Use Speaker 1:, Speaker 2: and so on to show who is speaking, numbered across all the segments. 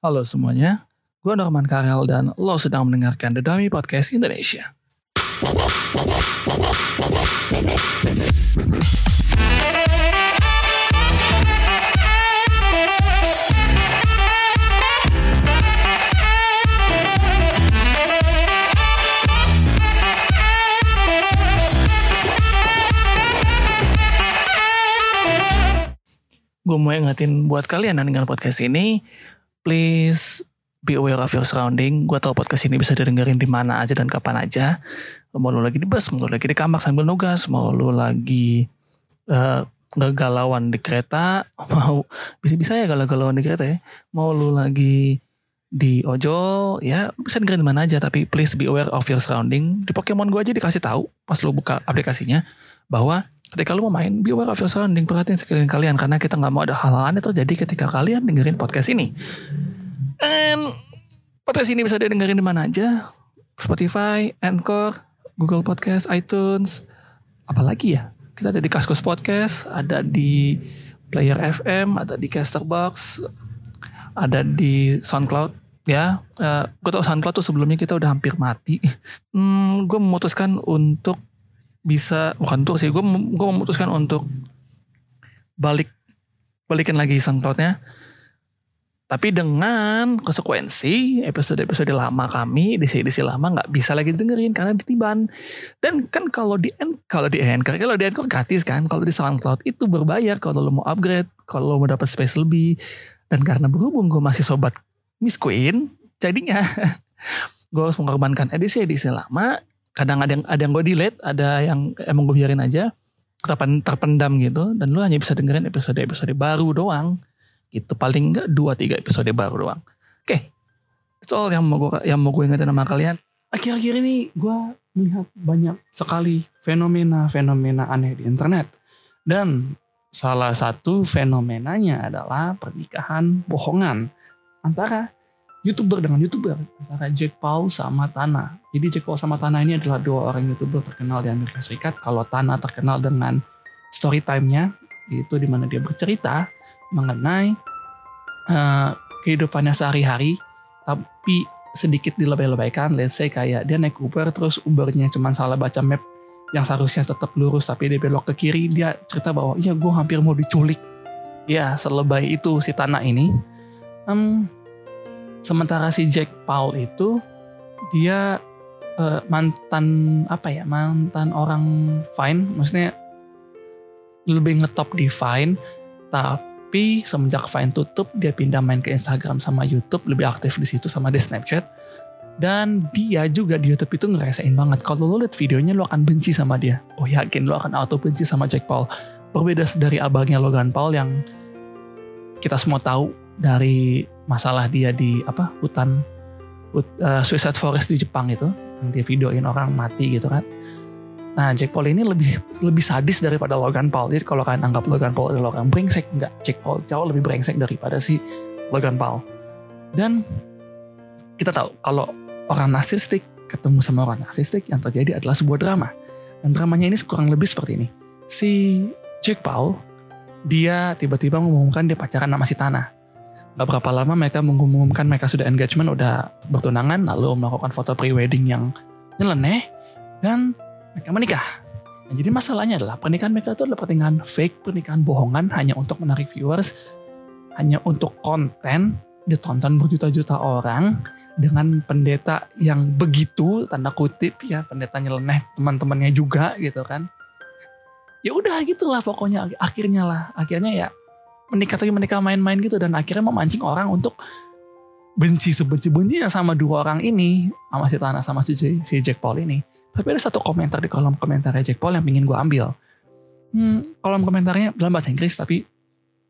Speaker 1: Halo semuanya, gue Norman Karel dan lo sedang mendengarkan The Dummy Podcast Indonesia. Gue mau ingetin buat kalian dengan podcast ini, please be aware of your surrounding. Gue tau podcast ini bisa didengerin di mana aja dan kapan aja. Mau lu lagi di bus, mau lu lagi di kamar sambil nugas, mau lu lagi uh, galauan di kereta, mau bisa-bisa ya galau-galauan di kereta ya. Mau lu lagi di ojol ya bisa dengerin di mana aja tapi please be aware of your surrounding di Pokemon gue aja dikasih tahu pas lu buka aplikasinya bahwa ketika lu mau main be aware of your surrounding. Perhatiin sekeliling kalian karena kita nggak mau ada hal-hal aneh terjadi ketika kalian dengerin podcast ini. And podcast ini bisa didengerin di mana aja? Spotify, Anchor, Google Podcast, iTunes. Apalagi ya? Kita ada di Kaskus Podcast ada di Player FM ada di Casterbox ada di SoundCloud ya. Uh, gue tau SoundCloud tuh sebelumnya kita udah hampir mati. Hmm, gue memutuskan untuk bisa bukan untuk sih gue gue memutuskan untuk balik balikin lagi SoundCloudnya tapi dengan konsekuensi episode-episode lama kami di edisi lama nggak bisa lagi dengerin karena ditiban. Dan kan kalau di kalau di Anchor kalau di Anchor gratis kan kalau di SoundCloud itu berbayar kalau lo mau upgrade kalau lo mau dapat space lebih. Dan karena berhubung gue masih sobat Miss Queen jadinya gue harus mengorbankan edisi-edisi lama kadang ada yang ada yang gue delete ada yang emang gue biarin aja terpendam gitu. Dan lu hanya bisa dengerin episode-episode baru doang. Gitu paling enggak dua tiga episode baru doang. Oke okay. that's all yang mau gue yang mau gue ingetin sama kalian. Akhir-akhir ini gue melihat banyak sekali fenomena-fenomena aneh di internet. Dan salah satu fenomenanya adalah pernikahan bohongan antara youtuber dengan youtuber antara Jack Paul sama Tana. Jadi Jack Paul sama Tana ini adalah dua orang youtuber terkenal di Amerika Serikat. Kalau Tana terkenal dengan story time-nya itu di mana dia bercerita mengenai uh, kehidupannya sehari-hari tapi sedikit dilebay-lebaykan let's say kayak dia naik Uber terus Ubernya cuma salah baca map yang seharusnya tetap lurus tapi dia belok ke kiri dia cerita bahwa iya gue hampir mau diculik ya selebay itu si Tana ini um, sementara si Jack Paul itu dia uh, mantan apa ya mantan orang Vine maksudnya lebih ngetop di Vine tapi semenjak Vine tutup dia pindah main ke Instagram sama YouTube lebih aktif di situ sama di Snapchat. Dan dia juga di YouTube itu ngerasain banget kalau lo liat videonya lo akan benci sama dia. Oh yakin lo akan auto benci sama Jack Paul. Berbeda dari abangnya Logan Paul yang kita semua tahu dari masalah dia di apa hutan hut, uh, Suicide Forest di Jepang itu yang dia videoin orang mati gitu kan. Nah Jack Paul ini lebih lebih sadis daripada Logan Paul. Jadi kalau kalian anggap Logan Paul adalah orang brengsek, enggak. Jack Paul jauh lebih brengsek daripada si Logan Paul. Dan kita tahu kalau orang narsistik ketemu sama orang narsistik yang terjadi adalah sebuah drama. Dan dramanya ini kurang lebih seperti ini. Si Jack Paul, dia tiba-tiba mengumumkan dia pacaran sama si Tanah Gak berapa lama mereka mengumumkan mereka sudah engagement, udah bertunangan, lalu melakukan foto pre-wedding yang nyeleneh, dan mereka menikah. Nah, jadi masalahnya adalah pernikahan mereka itu adalah pernikahan fake, pernikahan bohongan hanya untuk menarik viewers, hanya untuk konten, ditonton berjuta-juta orang, dengan pendeta yang begitu, tanda kutip ya, pendeta nyeleneh teman-temannya juga gitu kan. Ya udah gitulah pokoknya akhirnya lah, akhirnya ya menikah tapi menikah main-main gitu dan akhirnya memancing orang untuk benci sebenci-bencinya sama dua orang ini sama si Tana sama si, si Jack Paul ini. Tapi ada satu komentar di kolom komentar Jack Paul yang ingin gue ambil. Hmm, kolom komentarnya dalam bahasa Inggris tapi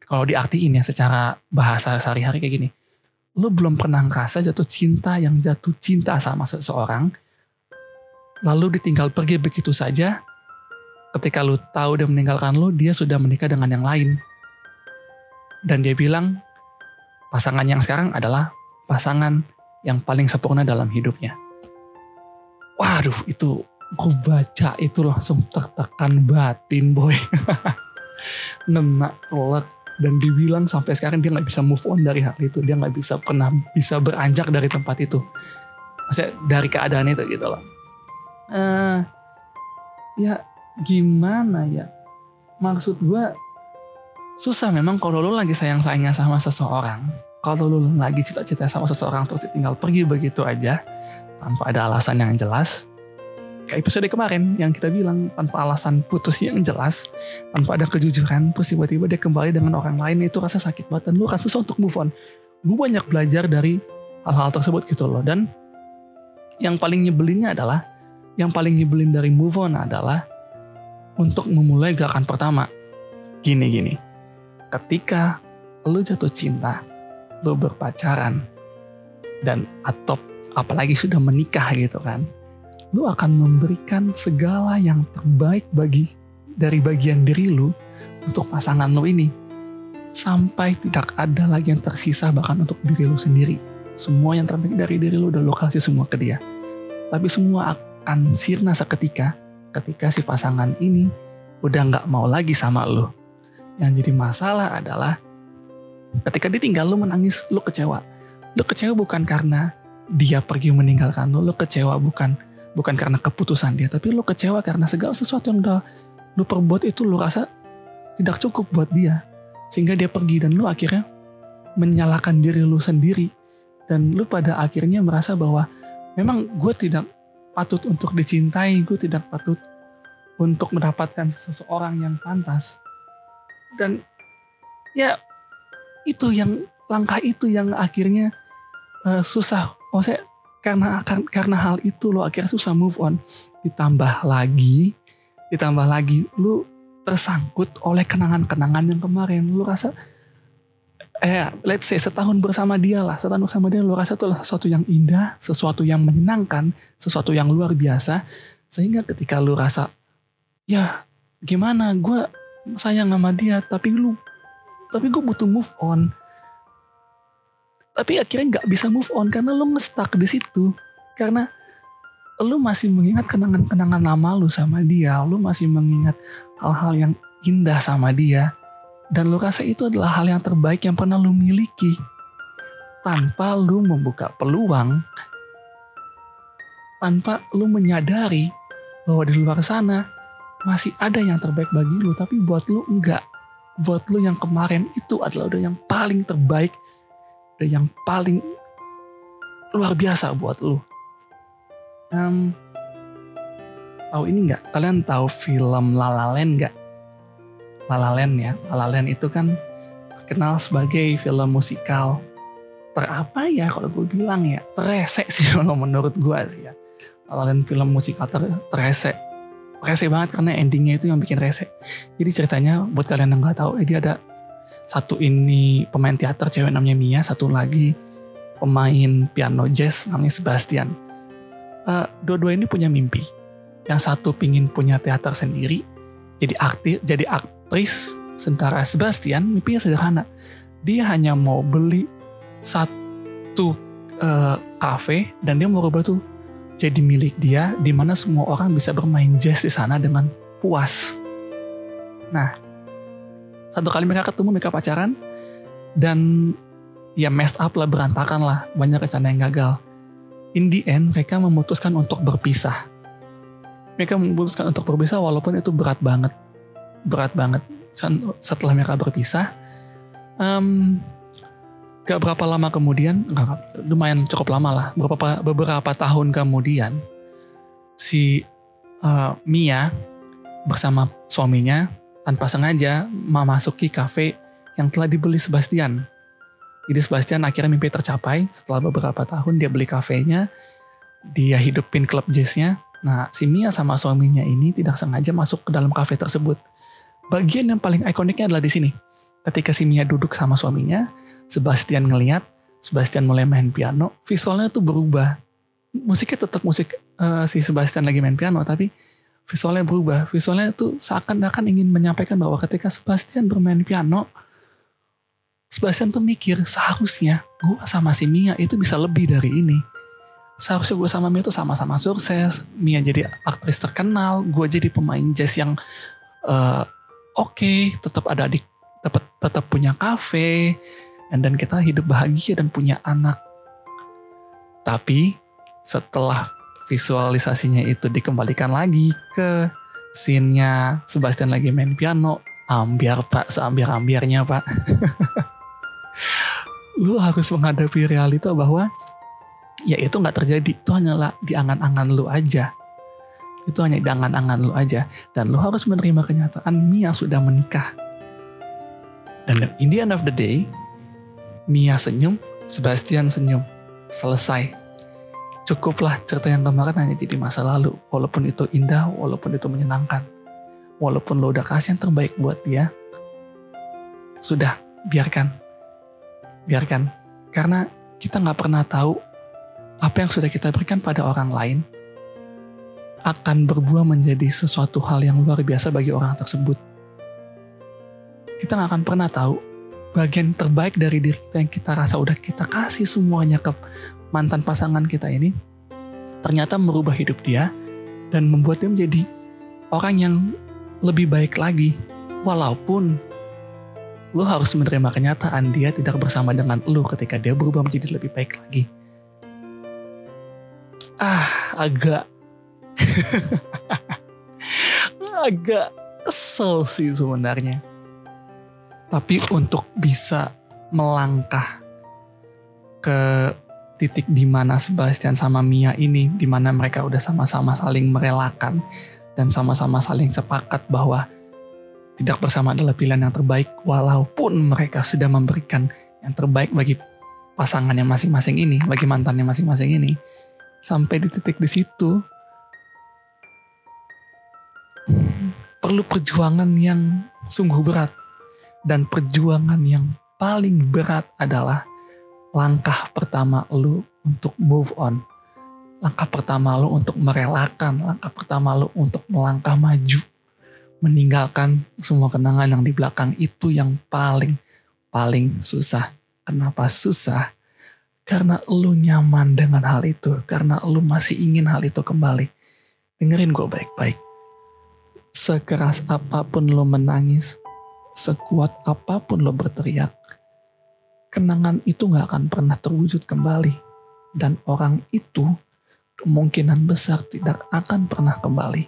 Speaker 1: kalau diartiin ya secara bahasa sehari-hari kayak gini. Lu belum pernah ngerasa jatuh cinta yang jatuh cinta sama seseorang lalu ditinggal pergi begitu saja ketika lu tahu dia meninggalkan lu dia sudah menikah dengan yang lain dan dia bilang pasangan yang sekarang adalah pasangan yang paling sempurna dalam hidupnya. Waduh itu gue baca itu langsung tertekan batin boy. Nenak telak. Dan dibilang sampai sekarang dia nggak bisa move on dari hal itu. Dia nggak bisa pernah bisa beranjak dari tempat itu. Maksudnya dari keadaan itu gitu loh. Uh, ya gimana ya? Maksud gue susah memang kalau lo lagi sayang-sayangnya sama seseorang kalau lo lagi cita-cita sama seseorang terus tinggal pergi begitu aja tanpa ada alasan yang jelas kayak episode kemarin yang kita bilang tanpa alasan putus yang jelas, tanpa ada kejujuran, terus tiba-tiba dia kembali dengan orang lain itu rasa sakit banget dan lu akan susah untuk move on. Gue banyak belajar dari hal-hal tersebut gitu loh dan yang paling nyebelinnya adalah yang paling nyebelin dari move on adalah untuk memulai gerakan pertama. Gini gini. Ketika lu jatuh cinta, lu berpacaran dan atau apalagi sudah menikah gitu kan lu akan memberikan segala yang terbaik bagi dari bagian diri lu untuk pasangan lu ini. Sampai tidak ada lagi yang tersisa bahkan untuk diri lu sendiri. Semua yang terbaik dari diri lu udah lu kasih semua ke dia. Tapi semua akan sirna seketika ketika si pasangan ini udah nggak mau lagi sama lu. Yang jadi masalah adalah ketika ditinggal lu menangis, lu kecewa. Lu kecewa bukan karena dia pergi meninggalkan lu, lu kecewa bukan bukan karena keputusan dia tapi lo kecewa karena segala sesuatu yang udah lo perbuat itu lo rasa tidak cukup buat dia. Sehingga dia pergi dan lo akhirnya menyalahkan diri lo sendiri. Dan lo pada akhirnya merasa bahwa memang gue tidak patut untuk dicintai gue tidak patut untuk mendapatkan seseorang yang pantas dan ya itu yang langkah itu yang akhirnya uh, susah. Maksudnya karena karena hal itu lo akhirnya susah move on. Ditambah lagi ditambah lagi lo tersangkut oleh kenangan-kenangan yang kemarin. Lo rasa eh let's say setahun bersama dia lah setahun bersama dia lo rasa itu adalah sesuatu yang indah sesuatu yang menyenangkan sesuatu yang luar biasa. Sehingga ketika lo rasa ya gimana? Gue sayang sama dia tapi lu tapi gue butuh move on. Tapi akhirnya nggak bisa move on karena lu ngestak di situ. Karena lu masih mengingat kenangan-kenangan lama lu sama dia lu masih mengingat hal-hal yang indah sama dia. Dan lu rasa itu adalah hal yang terbaik yang pernah lu miliki. Tanpa lu membuka peluang tanpa lu menyadari bahwa di luar sana masih ada yang terbaik bagi lu tapi buat lu enggak buat lu yang kemarin itu adalah udah yang paling terbaik yang paling luar biasa buat lu. Um, tahu ini nggak? Kalian tahu film La La Land nggak? La La Land ya. La La Land itu kan terkenal sebagai film musikal terapa ya kalau gue bilang ya teresek sih kalau menurut gue sih ya. La La Land film musikal ter teresek. Rese banget karena endingnya itu yang bikin rese. Jadi ceritanya buat kalian yang nggak tahu, eh, dia ada satu ini pemain teater cewek namanya Mia, satu lagi pemain piano jazz namanya Sebastian. Uh, dua-dua ini punya mimpi. Yang satu pingin punya teater sendiri, jadi aktif, jadi aktris. Sementara Sebastian mimpinya sederhana. Dia hanya mau beli satu uh, cafe dan dia mau rubah tuh jadi milik dia, di mana semua orang bisa bermain jazz di sana dengan puas. Nah, satu kali mereka ketemu mereka pacaran dan ya messed up lah berantakan lah banyak rencana yang gagal. In the end mereka memutuskan untuk berpisah. Mereka memutuskan untuk berpisah walaupun itu berat banget. Berat banget. Setelah mereka berpisah um, gak berapa lama kemudian gak, lumayan cukup lama lah beberapa beberapa tahun kemudian si uh, Mia bersama suaminya tanpa sengaja memasuki kafe yang telah dibeli Sebastian. Jadi Sebastian akhirnya mimpi tercapai setelah beberapa tahun dia beli kafenya, dia hidupin klub jazznya. Nah si Mia sama suaminya ini tidak sengaja masuk ke dalam kafe tersebut. Bagian yang paling ikoniknya adalah di sini. Ketika si Mia duduk sama suaminya, Sebastian ngeliat, Sebastian mulai main piano, visualnya tuh berubah. Musiknya tetap musik uh, si Sebastian lagi main piano, tapi visualnya berubah. Visualnya itu seakan-akan ingin menyampaikan bahwa ketika Sebastian bermain piano, Sebastian tuh mikir seharusnya gue sama si Mia itu bisa lebih dari ini. Seharusnya gue sama Mia tuh sama-sama sukses. Mia jadi aktris terkenal, gue jadi pemain jazz yang uh, oke, okay, tetap ada di tetap punya kafe, dan kita hidup bahagia dan punya anak. Tapi setelah visualisasinya itu dikembalikan lagi ke scene-nya Sebastian lagi main piano, ambiar pak, seambiar-ambiarnya pak. lu harus menghadapi realita bahwa ya itu nggak terjadi, itu hanyalah di angan-angan lu aja. Itu hanya di angan-angan lu aja. Dan lu harus menerima kenyataan Mia sudah menikah. Dan in the end of the day, Mia senyum, Sebastian senyum. Selesai. Cukuplah cerita yang kemarin hanya jadi masa lalu. Walaupun itu indah, walaupun itu menyenangkan. Walaupun lo udah kasih yang terbaik buat dia. Sudah, biarkan. Biarkan. Karena kita nggak pernah tahu apa yang sudah kita berikan pada orang lain akan berbuah menjadi sesuatu hal yang luar biasa bagi orang tersebut. Kita nggak akan pernah tahu bagian terbaik dari diri kita yang kita rasa udah kita kasih semuanya ke mantan pasangan kita ini ternyata merubah hidup dia dan membuat dia menjadi orang yang lebih baik lagi. Walaupun lo harus menerima kenyataan dia tidak bersama dengan lo ketika dia berubah menjadi lebih baik lagi. Ah agak. Agak kesel sih sebenarnya tapi untuk bisa melangkah ke titik di mana Sebastian sama Mia ini, di mana mereka udah sama-sama saling merelakan dan sama-sama saling sepakat bahwa tidak bersama adalah pilihan yang terbaik, walaupun mereka sudah memberikan yang terbaik bagi pasangannya masing-masing ini, bagi mantannya masing-masing ini, sampai di titik di situ perlu perjuangan yang sungguh berat dan perjuangan yang paling berat adalah langkah pertama lu untuk move on. Langkah pertama lu untuk merelakan, langkah pertama lu untuk melangkah maju. Meninggalkan semua kenangan yang di belakang itu yang paling paling susah. Kenapa susah? Karena lu nyaman dengan hal itu, karena lu masih ingin hal itu kembali. Dengerin gue baik-baik. Sekeras apa pun lu menangis, sekuat apa pun lo berteriak, kenangan itu gak akan pernah terwujud kembali. Dan orang itu kemungkinan besar tidak akan pernah kembali.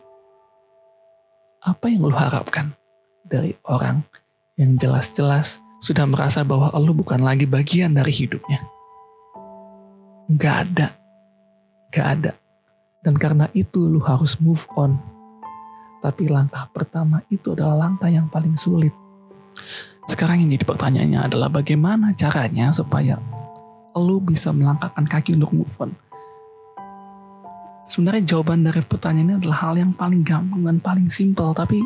Speaker 1: Apa yang lo harapkan dari orang yang jelas-jelas sudah merasa bahwa lo bukan lagi bagian dari hidupnya? Gak ada. Gak ada. Dan karena itu lo harus move on. Tapi langkah pertama itu adalah langkah yang paling sulit sekarang yang jadi pertanyaannya adalah bagaimana caranya supaya lu bisa melangkahkan kaki untuk move on. Sebenarnya jawaban dari pertanyaan ini adalah hal yang paling gampang dan paling simpel tapi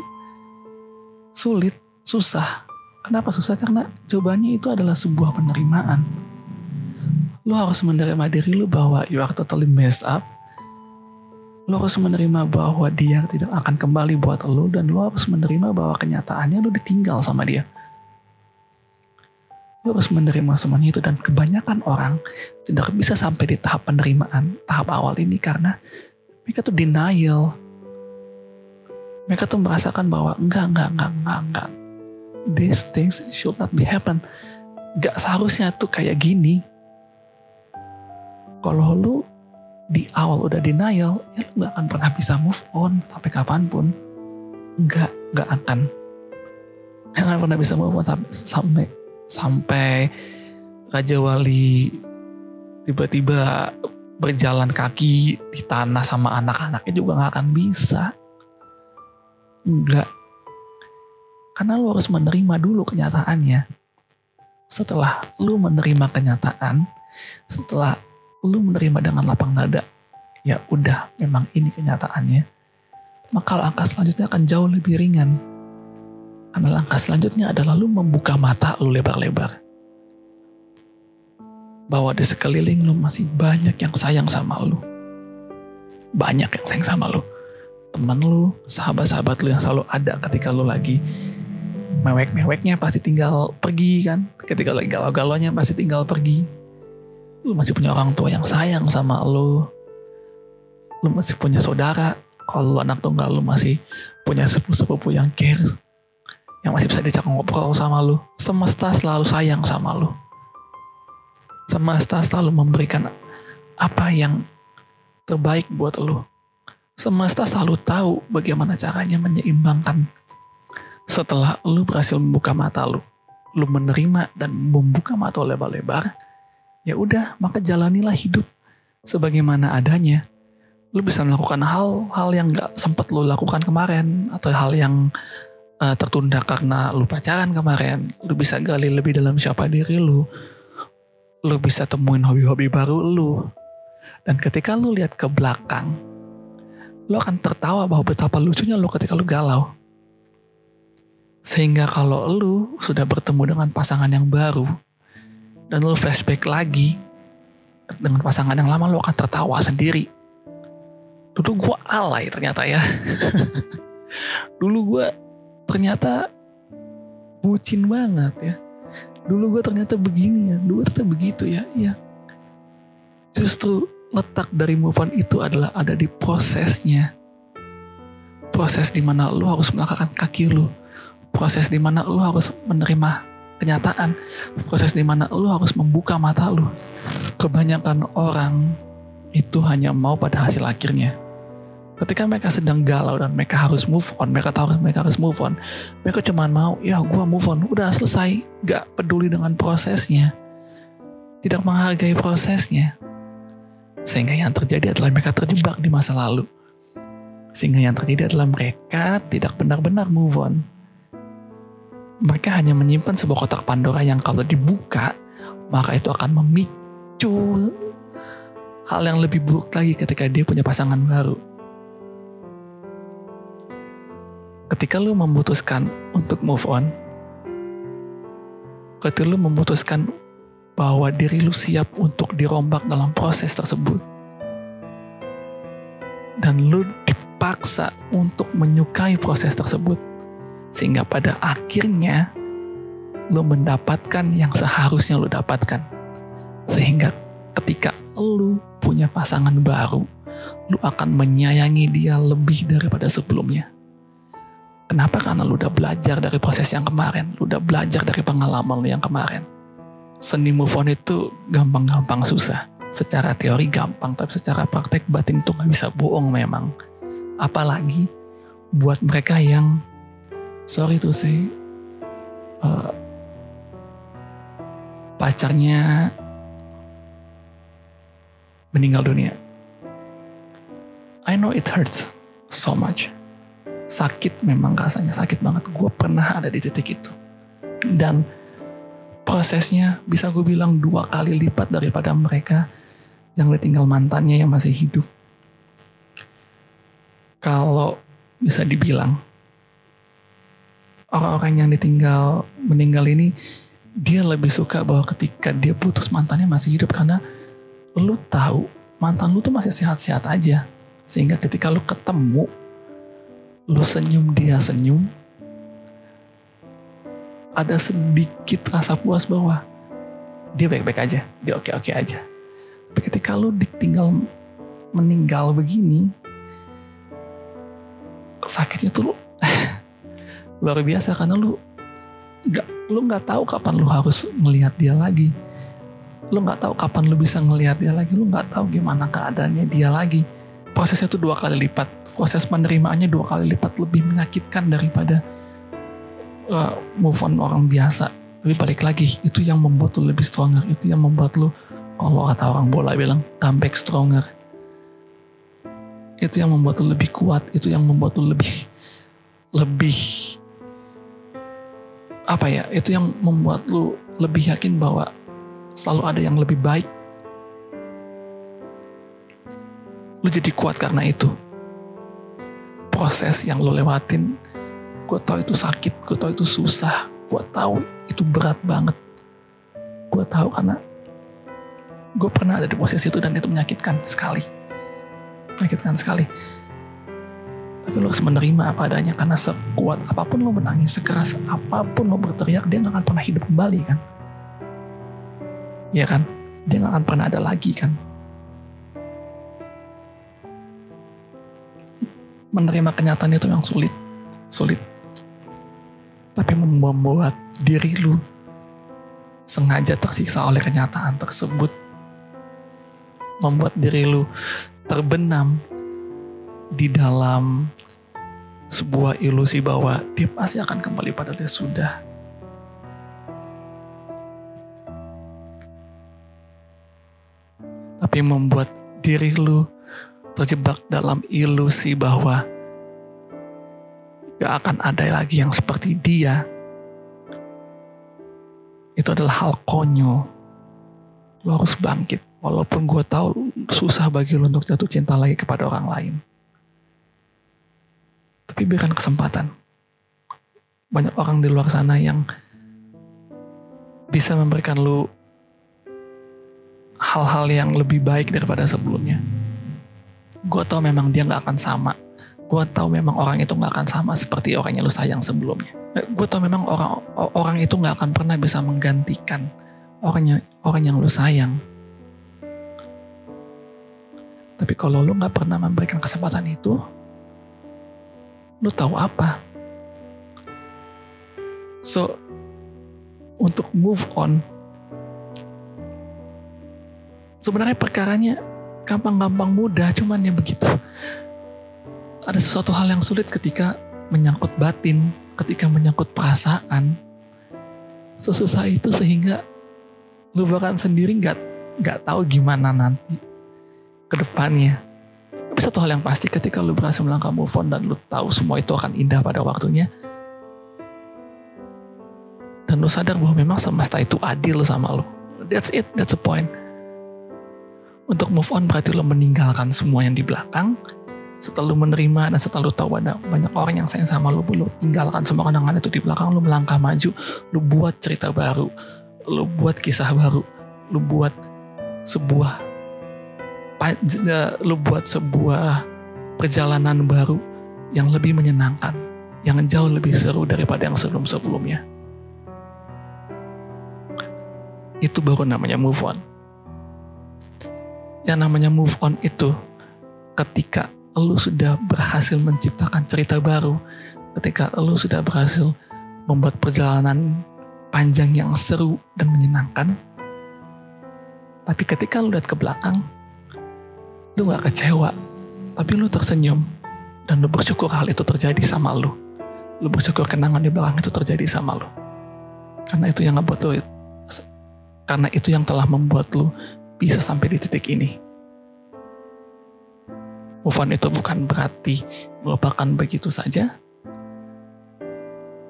Speaker 1: sulit, susah. Kenapa susah? Karena jawabannya itu adalah sebuah penerimaan. Lu harus menerima diri lu bahwa you are totally messed up. Lu harus menerima bahwa dia tidak akan kembali buat lu dan lu harus menerima bahwa kenyataannya lu ditinggal sama dia Lu harus menerima semuanya itu dan kebanyakan orang tidak bisa sampai di tahap penerimaan tahap awal ini karena mereka tuh denial. Mereka tuh merasakan bahwa enggak, enggak, enggak, enggak, enggak. These things should not be happen. Gak seharusnya tuh kayak gini. Kalau lu di awal udah denial, ya lu gak akan pernah bisa move on sampai kapan pun. Enggak, gak akan. Gak akan pernah bisa move on sampai, sampai sampai Raja Wali tiba-tiba berjalan kaki di tanah sama anak-anaknya juga gak akan bisa. Enggak. Karena lu harus menerima dulu kenyataannya. Setelah lu menerima kenyataan, setelah lu menerima dengan lapang dada, ya udah memang ini kenyataannya. Maka langkah selanjutnya akan jauh lebih ringan karena langkah selanjutnya adalah lu membuka mata lu lebar-lebar. Bahwa di sekeliling lu masih banyak yang sayang sama lu. Banyak yang sayang sama lu. Teman lu, sahabat-sahabat lu yang selalu ada ketika lu lagi mewek-meweknya pasti tinggal pergi kan. Ketika lagi galau-galaunya pasti tinggal pergi. Lu masih punya orang tua yang sayang sama lu. Lu masih punya saudara. Kalau lu anak tunggal lu masih punya sepupu-sepupu yang care yang masih bisa diajak ngobrol sama lu. Semesta selalu sayang sama lu. Semesta selalu memberikan apa yang terbaik buat lu. Semesta selalu tahu bagaimana caranya menyeimbangkan. Setelah lu berhasil membuka mata lu, lu menerima dan membuka mata lebar-lebar, ya udah, maka jalanilah hidup sebagaimana adanya. Lu bisa melakukan hal-hal yang gak sempat lu lakukan kemarin atau hal yang uh, tertunda karena lu pacaran kemarin, lu bisa gali lebih dalam siapa diri lu, lu bisa temuin hobi-hobi baru lu. Dan ketika lu lihat ke belakang, lu akan tertawa bahwa betapa lucunya lu ketika lu galau. Sehingga kalau lu sudah bertemu dengan pasangan yang baru, dan lu flashback lagi dengan pasangan yang lama, lu akan tertawa sendiri. Dulu gue alay ternyata ya. Dulu gue ternyata bucin banget ya. Dulu gue ternyata begini ya, dulu ternyata begitu ya. Iya. Justru letak dari move on itu adalah ada di prosesnya. Proses di mana lu harus melangkahkan kaki lu. Proses di mana lu harus menerima kenyataan. Proses di mana lu harus membuka mata lu. Kebanyakan orang itu hanya mau pada hasil akhirnya ketika mereka sedang galau dan mereka harus move on, mereka tahu mereka harus move on, mereka cuma mau, ya gue move on, udah selesai, gak peduli dengan prosesnya, tidak menghargai prosesnya, sehingga yang terjadi adalah mereka terjebak di masa lalu, sehingga yang terjadi adalah mereka tidak benar-benar move on. Mereka hanya menyimpan sebuah kotak Pandora yang kalau dibuka, maka itu akan memicu hal yang lebih buruk lagi ketika dia punya pasangan baru. Ketika lu memutuskan untuk move on, ketika lu memutuskan bahwa diri lu siap untuk dirombak dalam proses tersebut, dan lu dipaksa untuk menyukai proses tersebut, sehingga pada akhirnya lu mendapatkan yang seharusnya lu dapatkan. Sehingga ketika lu punya pasangan baru, lu akan menyayangi dia lebih daripada sebelumnya Kenapa? Karena lu udah belajar dari proses yang kemarin. Lu udah belajar dari pengalaman lu yang kemarin. Seni move on itu gampang-gampang susah. Secara teori gampang, tapi secara praktek batin itu gak bisa bohong memang. Apalagi buat mereka yang, sorry to say, uh, pacarnya meninggal dunia. I know it hurts so much sakit memang rasanya sakit banget. Gue pernah ada di titik itu. Dan prosesnya bisa gue bilang dua kali lipat daripada mereka yang ditinggal mantannya yang masih hidup. Kalau bisa dibilang orang-orang yang ditinggal meninggal ini dia lebih suka bahwa ketika dia putus mantannya masih hidup. Karena lu tahu mantan lu tuh masih sehat-sehat aja. Sehingga ketika lu ketemu lu senyum dia senyum ada sedikit rasa puas bahwa dia baik-baik aja dia oke-oke aja. Tapi ketika lu ditinggal meninggal begini sakitnya tuh luar biasa karena lu nggak lu nggak tahu kapan lu harus ngelihat dia lagi. Lu nggak tahu kapan lu bisa ngelihat dia lagi. Lu nggak tahu gimana keadaannya dia lagi. Prosesnya tuh dua kali lipat. Proses penerimaannya dua kali lipat. Lebih menyakitkan daripada uh, move on orang biasa. Tapi balik lagi itu yang membuat lu lebih stronger. Itu yang membuat lu kalau kata orang bola bilang comeback stronger. Itu yang membuat lu lebih kuat. Itu yang membuat lu lebih lebih apa ya itu yang membuat lu lebih yakin bahwa selalu ada yang lebih baik Lu jadi kuat karena itu. Proses yang lu lewatin, gue tau itu sakit, gue tau itu susah, gue tau itu berat banget. Gue tau karena gue pernah ada di posisi itu dan itu menyakitkan sekali. Menyakitkan sekali. Tapi lo harus menerima apa adanya karena sekuat apa pun lo menangis, sekeras apa pun lo berteriak, dia gak akan pernah hidup kembali kan. Iya kan? Dia gak akan pernah ada lagi kan. menerima kenyataan itu yang sulit sulit tapi membuat diri lu sengaja tersiksa oleh kenyataan tersebut membuat diri lu terbenam di dalam sebuah ilusi bahwa dia pasti akan kembali pada dia sudah. Tapi membuat diri lu terjebak dalam ilusi bahwa gak akan ada lagi yang seperti dia. Itu adalah hal konyol. Lo harus bangkit. Walaupun gue tahu susah bagi lo untuk jatuh cinta lagi kepada orang lain. Tapi berikan kesempatan. Banyak orang di luar sana yang bisa memberikan lu hal-hal yang lebih baik daripada sebelumnya. Gue tau memang dia gak akan sama. Gue tau memang orang itu gak akan sama seperti orang yang lu sayang sebelumnya. Gue tau memang orang orang itu gak akan pernah bisa menggantikan orang yang orang yang lu sayang. Tapi kalau lu gak pernah memberikan kesempatan itu, lu tahu apa? So, untuk move on, sebenarnya perkaranya gampang-gampang mudah, cuman ya begitu. Ada sesuatu hal yang sulit ketika menyangkut batin, ketika menyangkut perasaan. Sesusah itu sehingga lu bahkan sendiri nggak nggak tahu gimana nanti ke depannya. Tapi satu hal yang pasti ketika lu berhasil melangkah move on dan lu tahu semua itu akan indah pada waktunya. Dan lu sadar bahwa memang semesta itu adil sama lu. That's it, that's the point. Untuk move on berarti lu meninggalkan semua yang di belakang. Setelah lu menerima dan setelah lu tahu ada banyak orang yang sayang sama lu, lu tinggalkan semua kenangan itu di belakang, lu melangkah maju, lu buat cerita baru, lu buat kisah baru, lu buat sebuah lu buat sebuah perjalanan baru yang lebih menyenangkan, yang jauh lebih seru daripada yang sebelum-sebelumnya. Itu baru namanya move on. Yang namanya move on itu ketika lu sudah berhasil menciptakan cerita baru, ketika lu sudah berhasil membuat perjalanan panjang yang seru dan menyenangkan. Tapi ketika lu lihat ke belakang, lu gak kecewa, tapi lu tersenyum dan lu bersyukur hal itu terjadi sama lu. Lu bersyukur kenangan di belakang itu terjadi sama lu. Karena itu yang ngebuat lu, karena itu yang telah membuat lu bisa sampai di titik ini. Move on itu bukan berarti melupakan begitu saja,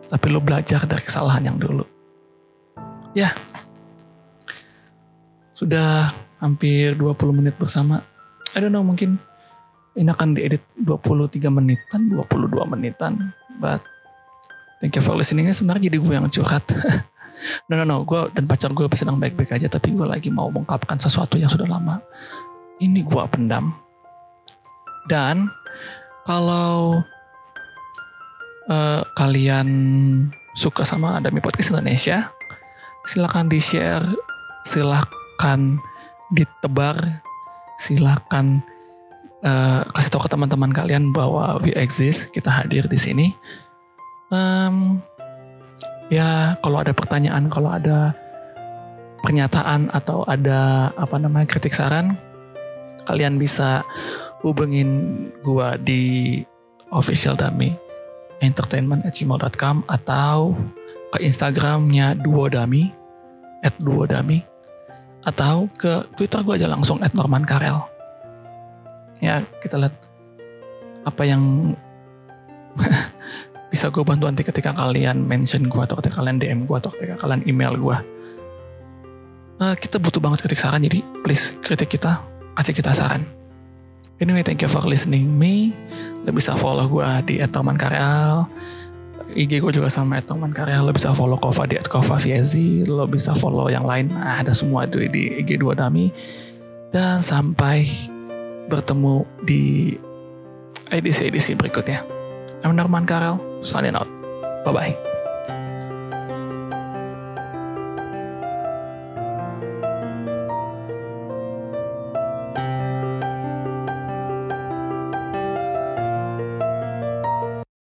Speaker 1: tapi lu belajar dari kesalahan yang dulu. Ya, sudah hampir 20 menit bersama I don't know mungkin ini akan diedit 23 menitan, 22 menitan. But thank you for listening. Sebenarnya jadi gue yang curhat. no, no, no. Gue dan pacar gue sedang baik-baik aja. Tapi gue lagi mau mengungkapkan sesuatu yang sudah lama. Ini gue pendam. Dan kalau uh, kalian suka sama Adami Podcast Indonesia, silahkan di-share, silahkan ditebar silakan uh, kasih tahu ke teman-teman kalian bahwa we exist, kita hadir di sini. Um, ya kalau ada pertanyaan, kalau ada pernyataan atau ada apa namanya kritik saran, kalian bisa hubungin gua di official dummy entertainment at atau ke Instagramnya duodami at duodami atau ke Twitter gue aja langsung at Norman Karel. Ya kita lihat apa yang bisa gue bantu nanti ketika kalian mention gue atau ketika kalian DM gue atau ketika kalian email gue. Uh, kita butuh banget kritik saran jadi please kritik kita kasih kita saran. Anyway, thank you for listening me. Lo bisa follow gue di @norman_karel IG gue juga sama teman karya lo bisa follow Kova di Kova Viezi lo bisa follow yang lain. Nah, ada semua itu di IG 2 Dami. Dan sampai bertemu di edisi-edisi berikutnya. I'm Norman Karel signing out. Bye bye